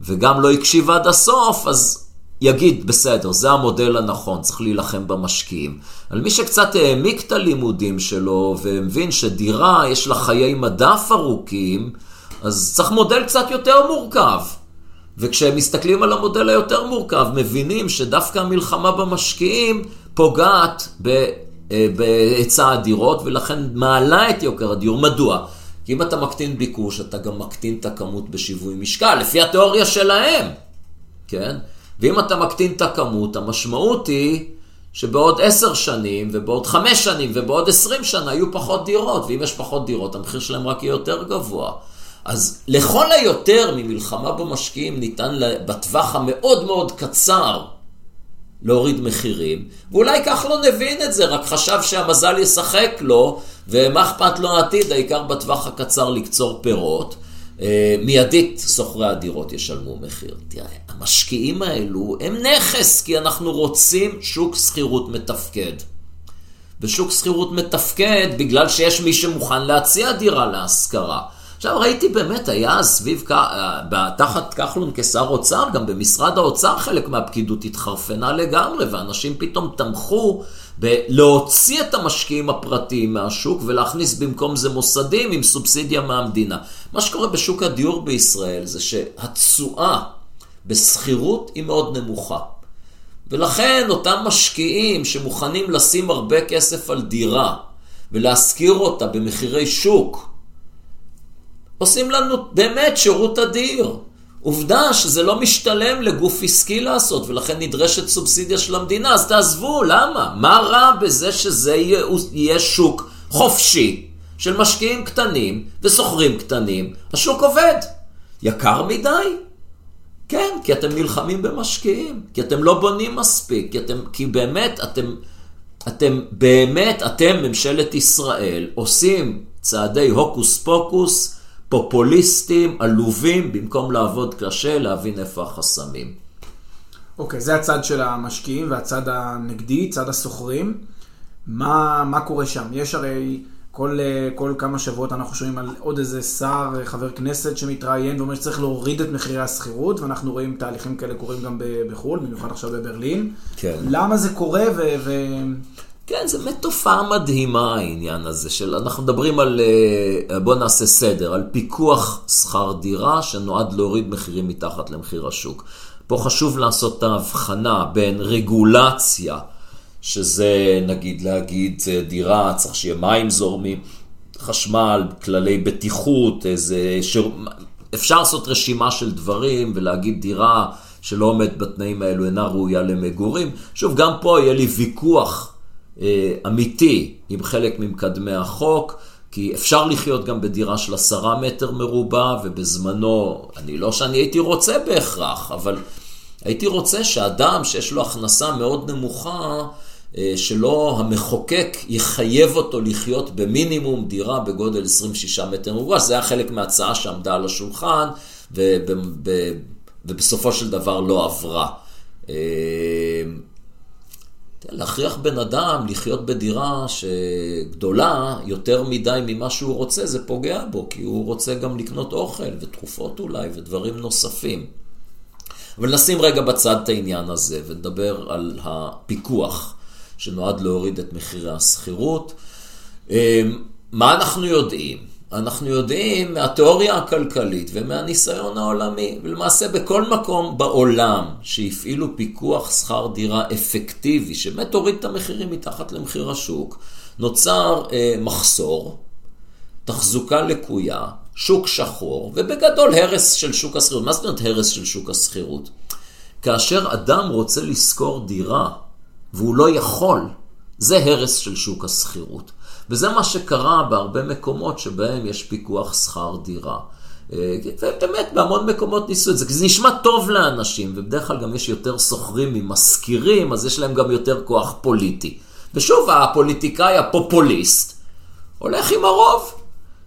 וגם לא הקשיב עד הסוף, אז יגיד, בסדר, זה המודל הנכון, צריך להילחם במשקיעים. על מי שקצת העמיק את הלימודים שלו ומבין שדירה יש לה חיי מדף ארוכים, אז צריך מודל קצת יותר מורכב. וכשהם מסתכלים על המודל היותר מורכב, מבינים שדווקא המלחמה במשקיעים פוגעת אה, בהיצע הדירות, ולכן מעלה את יוקר הדיור. מדוע? כי אם אתה מקטין ביקוש, אתה גם מקטין את הכמות בשיווי משקל, לפי התיאוריה שלהם, כן? ואם אתה מקטין את הכמות, המשמעות היא שבעוד עשר שנים, ובעוד חמש שנים, ובעוד עשרים שנה יהיו פחות דירות, ואם יש פחות דירות, המחיר שלהם רק יהיה יותר גבוה. אז לכל היותר ממלחמה במשקיעים ניתן בטווח המאוד מאוד קצר להוריד מחירים, ואולי כחלון הבין את זה, רק חשב שהמזל ישחק לו, ומה אכפת לו העתיד, העיקר בטווח הקצר לקצור פירות. אה, מיידית סוחרי הדירות ישלמו מחיר. תראה, המשקיעים האלו הם נכס, כי אנחנו רוצים שוק שכירות מתפקד. ושוק שכירות מתפקד בגלל שיש מי שמוכן להציע דירה להשכרה. עכשיו ראיתי באמת, היה סביב, אה, תחת כחלון כשר אוצר, גם במשרד האוצר חלק מהפקידות התחרפנה לגמרי, ואנשים פתאום תמכו בלהוציא את המשקיעים הפרטיים מהשוק ולהכניס במקום זה מוסדים עם סובסידיה מהמדינה. מה שקורה בשוק הדיור בישראל זה שהתשואה בשכירות היא מאוד נמוכה. ולכן אותם משקיעים שמוכנים לשים הרבה כסף על דירה ולהשכיר אותה במחירי שוק, עושים לנו באמת שירות אדיר. עובדה שזה לא משתלם לגוף עסקי לעשות, ולכן נדרשת סובסידיה של המדינה, אז תעזבו, למה? מה רע בזה שזה יהיה, שוק חופשי של משקיעים קטנים וסוחרים קטנים? השוק עובד. יקר מדי? כן, כי אתם נלחמים במשקיעים, כי אתם לא בונים מספיק, כי, אתם, כי באמת אתם, אתם, באמת, אתם, ממשלת ישראל, עושים צעדי הוקוס פוקוס, פופוליסטים, עלובים, במקום לעבוד קשה, להבין איפה החסמים. אוקיי, okay, זה הצד של המשקיעים והצד הנגדי, צד הסוחרים. מה, מה קורה שם? יש הרי כל, כל כמה שבועות אנחנו שומעים על עוד איזה שר, חבר כנסת שמתראיין ואומר שצריך להוריד את מחירי השכירות, ואנחנו רואים תהליכים כאלה קורים גם בחו"ל, במיוחד עכשיו בברלין. כן. למה זה קורה ו... ו... כן, זו באמת תופעה מדהימה העניין הזה של, אנחנו מדברים על, אה, בוא נעשה סדר, על פיקוח שכר דירה שנועד להוריד מחירים מתחת למחיר השוק. פה חשוב לעשות את ההבחנה בין רגולציה, שזה נגיד להגיד אה, דירה, צריך שיהיה מים זורמים, חשמל, כללי בטיחות, איזה... שיר... אפשר לעשות רשימה של דברים ולהגיד דירה שלא עומד בתנאים האלו אינה ראויה למגורים. שוב, גם פה יהיה לי ויכוח אמיתי עם חלק ממקדמי החוק, כי אפשר לחיות גם בדירה של עשרה מטר מרובע, ובזמנו, אני לא שאני הייתי רוצה בהכרח, אבל הייתי רוצה שאדם שיש לו הכנסה מאוד נמוכה, אה, שלא המחוקק יחייב אותו לחיות במינימום דירה בגודל 26 מטר מרובע, זה היה חלק מההצעה שעמדה על השולחן, ובסופו של דבר לא עברה. להכריח בן אדם לחיות בדירה שגדולה יותר מדי ממה שהוא רוצה, זה פוגע בו, כי הוא רוצה גם לקנות אוכל ותרופות אולי ודברים נוספים. אבל נשים רגע בצד את העניין הזה ונדבר על הפיקוח שנועד להוריד את מחירי השכירות. אמ, מה אנחנו יודעים? אנחנו יודעים מהתיאוריה הכלכלית ומהניסיון העולמי, ולמעשה בכל מקום בעולם שהפעילו פיקוח שכר דירה אפקטיבי, שבאמת הוריד את המחירים מתחת למחיר השוק, נוצר אה, מחסור, תחזוקה לקויה, שוק שחור, ובגדול הרס של שוק השכירות. מה זאת אומרת הרס של שוק השכירות? כאשר אדם רוצה לשכור דירה והוא לא יכול, זה הרס של שוק השכירות. וזה מה שקרה בהרבה מקומות שבהם יש פיקוח שכר דירה. אה, ובאמת, בהמון מקומות ניסו את זה, כי זה נשמע טוב לאנשים, ובדרך כלל גם יש יותר סוחרים ממשכירים, אז יש להם גם יותר כוח פוליטי. ושוב, הפוליטיקאי הפופוליסט הולך עם הרוב.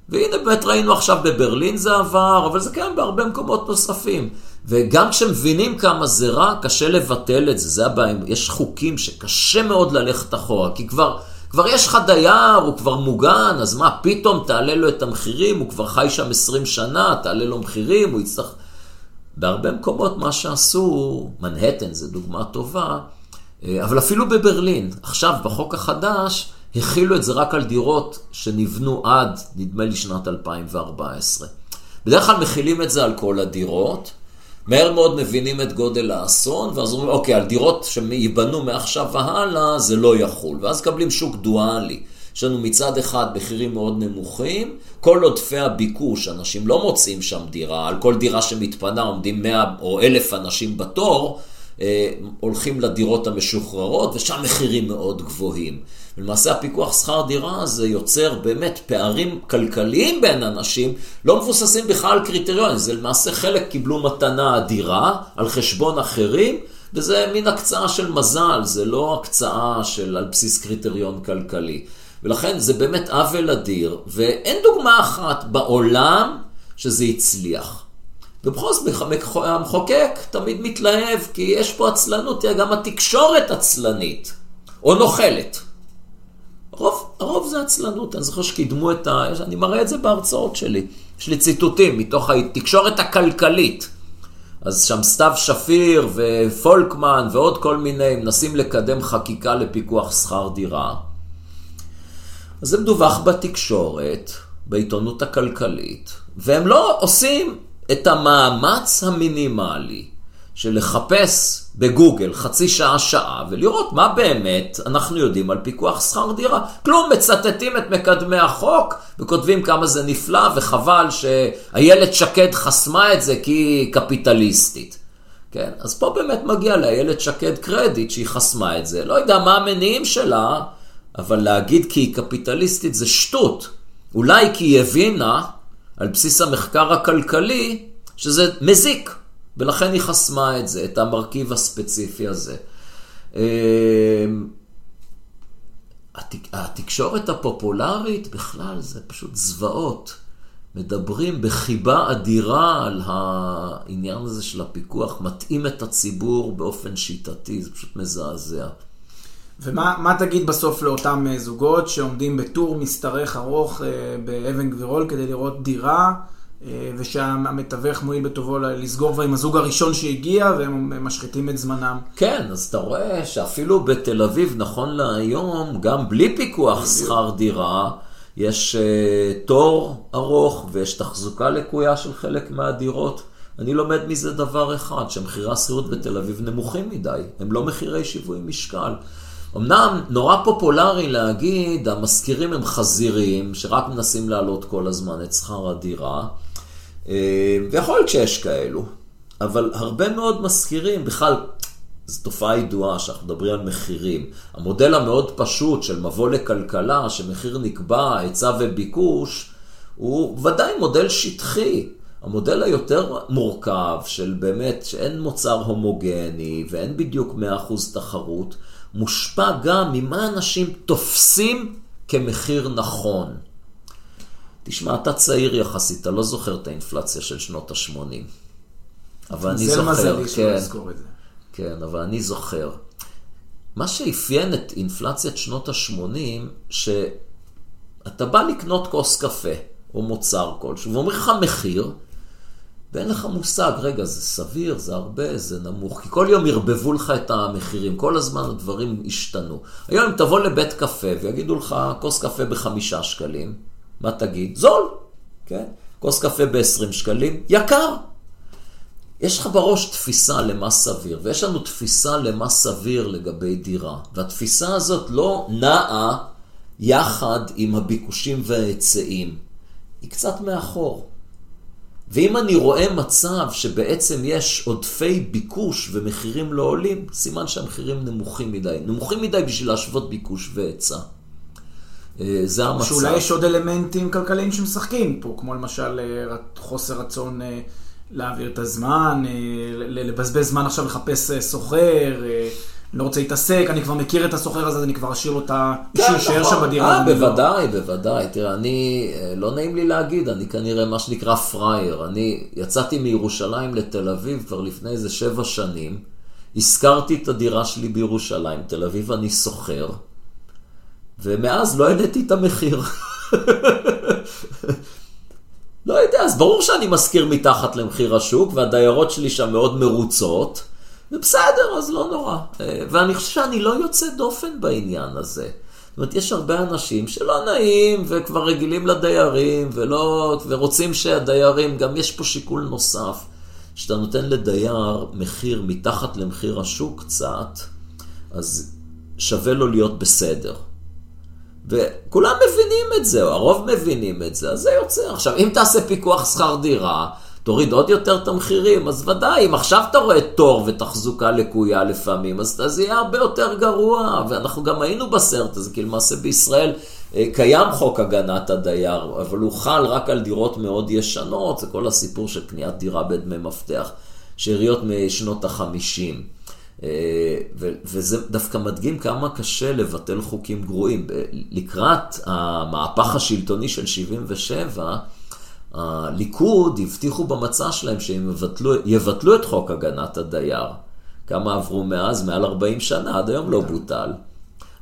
והנה באמת ראינו עכשיו בברלין זה עבר, אבל זה קיים בהרבה מקומות נוספים. וגם כשמבינים כמה זה רע, קשה לבטל את זה, זה הבעיה. יש חוקים שקשה מאוד ללכת אחורה, כי כבר... כבר יש לך דייר, הוא כבר מוגן, אז מה, פתאום תעלה לו את המחירים, הוא כבר חי שם 20 שנה, תעלה לו מחירים, הוא יצטרך... בהרבה מקומות מה שעשו, מנהטן זה דוגמה טובה, אה, אבל אפילו בברלין, עכשיו בחוק החדש, הכילו את זה רק על דירות שנבנו עד, נדמה לי, שנת 2014. בדרך כלל מכילים את זה על כל הדירות, מהר מאוד מבינים את גודל האסון, ואז אומרים, אוקיי, על דירות שייבנו מעכשיו והלאה, זה לא יחול. ואז מקבלים שוק דואלי. יש לנו מצד אחד מחירים מאוד נמוכים, כל עודפי הביקוש, אנשים לא מוצאים שם דירה, על כל דירה שמתפנה עומדים 100 או 1,000 אנשים בתור, אה, הולכים לדירות המשוחררות, ושם מחירים מאוד גבוהים. למעשה הפיקוח שכר דירה הזה יוצר באמת פערים כלכליים בין אנשים, לא מבוססים בכלל על קריטריונים, זה למעשה חלק קיבלו מתנה אדירה על חשבון אחרים, וזה מין הקצאה של מזל, זה לא הקצאה של על בסיס קריטריון כלכלי. ולכן זה באמת עוול אדיר, ואין דוגמה אחת בעולם שזה הצליח. ובכל זאת המחוקק תמיד מתלהב, כי יש פה עצלנות, תראה, גם התקשורת עצלנית, או נוכלת. הרוב, הרוב זה עצלנות, אני זוכר שקידמו את ה... אני מראה את זה בהרצאות שלי. יש לי ציטוטים מתוך התקשורת הכלכלית. אז שם סתיו שפיר ופולקמן ועוד כל מיני מנסים לקדם חקיקה לפיקוח שכר דירה. אז זה מדווח בתקשורת, בעיתונות הכלכלית, והם לא עושים את המאמץ המינימלי של לחפש בגוגל חצי שעה, שעה, ולראות מה באמת אנחנו יודעים על פיקוח שכר דירה. כלום, מצטטים את מקדמי החוק וכותבים כמה זה נפלא וחבל שאיילת שקד חסמה את זה כי היא קפיטליסטית. כן, אז פה באמת מגיע לאיילת שקד קרדיט שהיא חסמה את זה. לא יודע מה המניעים שלה, אבל להגיד כי היא קפיטליסטית זה שטות. אולי כי היא הבינה, על בסיס המחקר הכלכלי, שזה מזיק. ולכן היא חסמה את זה, את המרכיב הספציפי הזה. אמ, התקשורת הפופולרית בכלל זה פשוט זוועות. מדברים בחיבה אדירה על העניין הזה של הפיקוח, מטעים את הציבור באופן שיטתי, זה פשוט מזעזע. ומה תגיד בסוף לאותם אה, זוגות שעומדים בטור משתרך ארוך אה, באבן גבירול כדי לראות דירה? אה, ושהמתווך מועיל בטובו לסגור כבר עם הזוג הראשון שהגיע, והם משחיתים את זמנם. כן, אז אתה רואה שאפילו בתל אביב, נכון להיום, גם בלי פיקוח שכר דירה, יש uh, תור ארוך ויש תחזוקה לקויה של חלק מהדירות. אני לומד מזה דבר אחד, שמחירי השכירות בתל אביב נמוכים מדי, הם לא מחירי שיווי משקל. אמנם נורא פופולרי להגיד, המשכירים הם חזירים, שרק מנסים להעלות כל הזמן את שכר הדירה. אה, ויכול להיות שיש כאלו, אבל הרבה מאוד משכירים, בכלל, זו תופעה ידועה שאנחנו מדברים על מחירים. המודל המאוד פשוט של מבוא לכלכלה, שמחיר נקבע, היצע וביקוש, הוא ודאי מודל שטחי. המודל היותר מורכב של באמת שאין מוצר הומוגני ואין בדיוק 100% תחרות, מושפע גם ממה אנשים תופסים כמחיר נכון. תשמע, אתה צעיר יחסית, אתה לא זוכר את האינפלציה של שנות ה-80. אבל אני זוכר, מזלי כן, את זה. כן, אבל אני זוכר. מה שאפיין את אינפלציית שנות ה-80, שאתה בא לקנות כוס קפה, או מוצר כלשהו, ואומרים לך מחיר, ואין לך מושג, רגע, זה סביר, זה הרבה, זה נמוך. כי כל יום ירבבו לך את המחירים, כל הזמן הדברים השתנו. היום אם תבוא לבית קפה ויגידו לך כוס קפה בחמישה שקלים, מה תגיד? זול, כן? כוס קפה ב-20 שקלים, יקר. יש לך בראש תפיסה למה סביר, ויש לנו תפיסה למה סביר לגבי דירה. והתפיסה הזאת לא נעה יחד עם הביקושים וההיצעים. היא קצת מאחור. ואם אני רואה מצב שבעצם יש עודפי ביקוש ומחירים לא עולים, סימן שהמחירים נמוכים מדי. נמוכים מדי בשביל להשוות ביקוש והיצע. אה, זה המצב. שאולי יש עוד אלמנטים כלכליים שמשחקים פה, כמו למשל אה, חוסר רצון אה, להעביר את הזמן, לבזבז זמן עכשיו לחפש סוחר. אני לא רוצה להתעסק, אני כבר מכיר את הסוחר הזה, אז אני כבר אשאיר לו את ה... כן, נכון. שם בדירה. אה, בוודאי, בוודאי. תראה, אני, לא נעים לי להגיד, אני כנראה מה שנקרא פראייר. אני יצאתי מירושלים לתל אביב כבר לפני איזה שבע שנים, השכרתי את הדירה שלי בירושלים, תל אביב אני סוחר. ומאז לא העליתי את המחיר. לא יודע, אז ברור שאני משכיר מתחת למחיר השוק, והדיירות שלי שם מאוד מרוצות, ובסדר, אז לא נורא. אה, ואני חושב שאני לא יוצא דופן בעניין הזה. זאת אומרת, יש הרבה אנשים שלא נעים, וכבר רגילים לדיירים, ולא, ורוצים שהדיירים, גם יש פה שיקול נוסף, שאתה נותן לדייר מחיר מתחת למחיר השוק קצת, אז שווה לו להיות בסדר. וכולם מבינים את זה, או הרוב מבינים את זה, אז זה יוצא. עכשיו, אם תעשה פיקוח שכר דירה, תוריד עוד יותר את המחירים, אז ודאי, אם עכשיו אתה רואה תור ותחזוקה לקויה לפעמים, אז זה יהיה הרבה יותר גרוע, ואנחנו גם היינו בסרט הזה, כי למעשה בישראל אה, קיים חוק הגנת הדייר, אבל הוא חל רק על דירות מאוד ישנות, זה כל הסיפור של קניית דירה בדמי מפתח, שאריות משנות החמישים. אה, וזה דווקא מדגים כמה קשה לבטל חוקים גרועים. לקראת המהפך השלטוני של 77, הליכוד הבטיחו במצע שלהם שהם יבטלו, יבטלו את חוק הגנת הדייר. כמה עברו מאז? מעל 40 שנה, עד היום לא בוטל.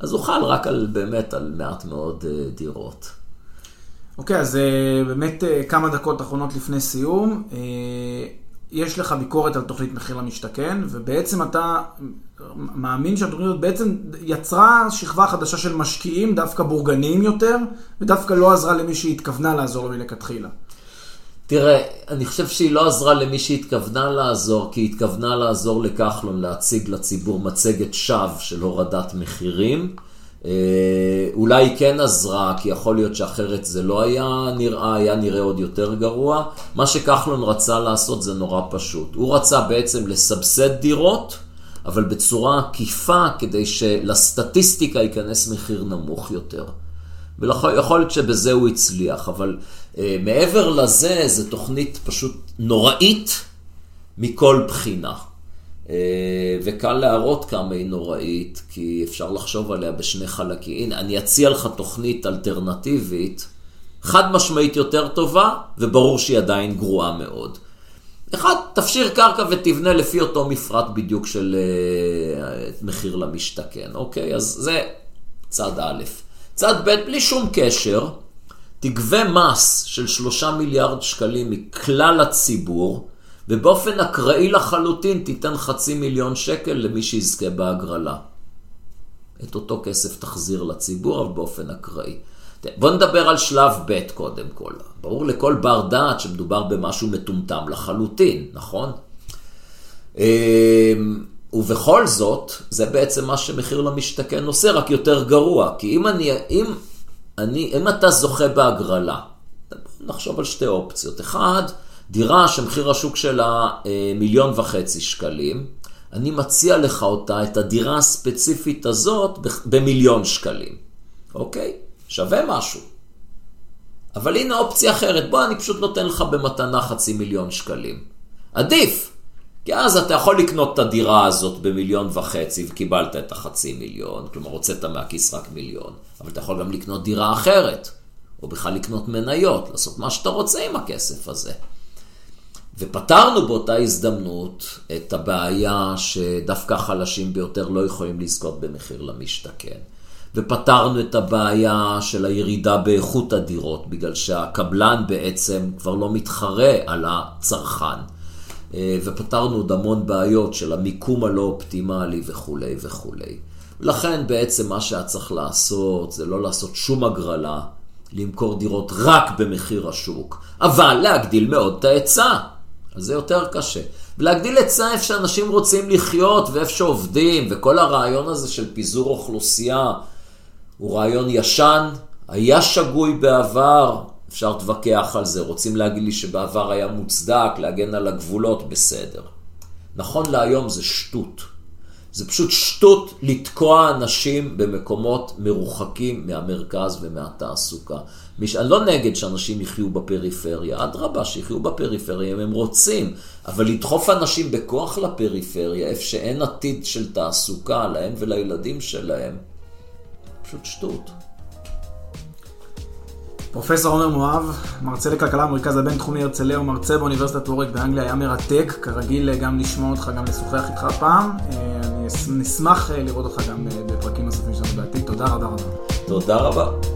אז הוא חל רק על, באמת, על מעט מאוד אה, דירות. אוקיי, okay, אז אה, באמת כמה דקות אחרונות לפני סיום. יש לך ביקורת על תוכנית מחיר למשתכן, ובעצם אתה מאמין שהתוכנית הזאת בעצם יצרה שכבה חדשה של משקיעים, דווקא בורגניים יותר, ודווקא לא עזרה למי שהתכוונה לעזור לו מלכתחילה. תראה, אני חושב שהיא לא עזרה למי שהתכוונה לעזור, כי היא התכוונה לעזור לכחלון להציג לציבור מצגת שווא של הורדת מחירים. אה, אולי היא כן עזרה, כי יכול להיות שאחרת זה לא היה נראה, היה נראה עוד יותר גרוע. מה שכחלון רצה לעשות זה נורא פשוט. הוא רצה בעצם לסבסד דירות, אבל בצורה עקיפה, כדי שלסטטיסטיקה ייכנס מחיר נמוך יותר. ויכול להיות שבזה הוא הצליח, אבל אה, מעבר לזה, זו תוכנית פשוט נוראית מכל בחינה. אה, וקל להראות כמה היא נוראית, כי אפשר לחשוב עליה בשני חלקים. הנה, אני אציע לך תוכנית אלטרנטיבית, חד משמעית יותר טובה, וברור שהיא עדיין גרועה מאוד. אחד, תפשיר קרקע ותבנה לפי אותו מפרט בדיוק של uh, מחיר למשתכן, אוקיי? אז זה צד א'. צד ב', בלי שום קשר, תגבה מס של שלושה מיליארד שקלים מכלל הציבור, ובאופן אקראי לחלוטין תיתן חצי מיליון שקל למי שיזכה בהגרלה. את אותו כסף תחזיר לציבור, אבל באופן אקראי. בוא נדבר על שלב ב' קודם כל. ברור לכל בר דעת שמדובר במשהו מטומטם לחלוטין, נכון? אמ, ובכל זאת, זה בעצם מה שמחיר למשתכן עושה, רק יותר גרוע. כי אם אני, אם אני, אם אתה זוכה בהגרלה, נחשוב על שתי אופציות. אחד, דירה שמחיר השוק שלה אה, מיליון וחצי שקלים, אני מציע לך אותה, את הדירה הספציפית הזאת, במיליון שקלים. אוקיי? שווה משהו. אבל הנה אופציה אחרת, בוא, אני פשוט נותן לך במתנה חצי מיליון שקלים. עדיף, כי אז אתה יכול לקנות את הדירה הזאת במיליון וחצי וקיבלת את החצי מיליון, כלומר הוצאת מהכיס רק מיליון, אבל אתה יכול גם לקנות דירה אחרת, או בכלל לקנות מניות, לעשות מה שאתה רוצה עם הכסף הזה. ופתרנו באותה הזדמנות את הבעיה שדווקא החלשים ביותר לא יכולים לזכות במחיר למשתכן. ופתרנו את הבעיה של הירידה באיכות הדירות, בגלל שהקבלן בעצם כבר לא מתחרה על הצרכן. אה, ופתרנו עוד המון בעיות של המיקום הלא אופטימלי וכולי וכולי. לכן בעצם מה שהיה צריך לעשות זה לא לעשות שום הגרלה, למכור דירות רק במחיר השוק, אבל להגדיל מאוד את ההיצע. אז זה יותר קשה. ולהגדיל היצע איפה שאנשים רוצים לחיות ואיפה שעובדים, וכל הרעיון הזה של פיזור אוכלוסייה הוא רעיון ישן, היה שגוי בעבר, אפשר להתווכח על זה, רוצים להגיד לי שבעבר היה מוצדק להגן על הגבולות, בסדר. נכון להיום זה שטות. זה פשוט שטות לתקוע אנשים במקומות מרוחקים מהמרכז ומהתעסוקה. מש... אני לא נגד שאנשים יחיו בפריפריה, אדרבה, שיחיו בפריפריה אם הם רוצים, אבל לדחוף אנשים בכוח לפריפריה, איפה שאין עתיד של תעסוקה להם ולילדים שלהם, פשוט שטות. פרופסור עומר מואב, מרצה לכלכלה במרכז הבינתחומי הרצליה ומרצה באוניברסיטת וורק באנגליה, היה מרתק, כרגיל גם לשמוע אותך, גם לשוחח איתך פעם. אה, אני נשמח אה, לראות אותך גם אה, בפרקים נוספים שלנו בעתיד. תודה רבה רבה. תודה רבה.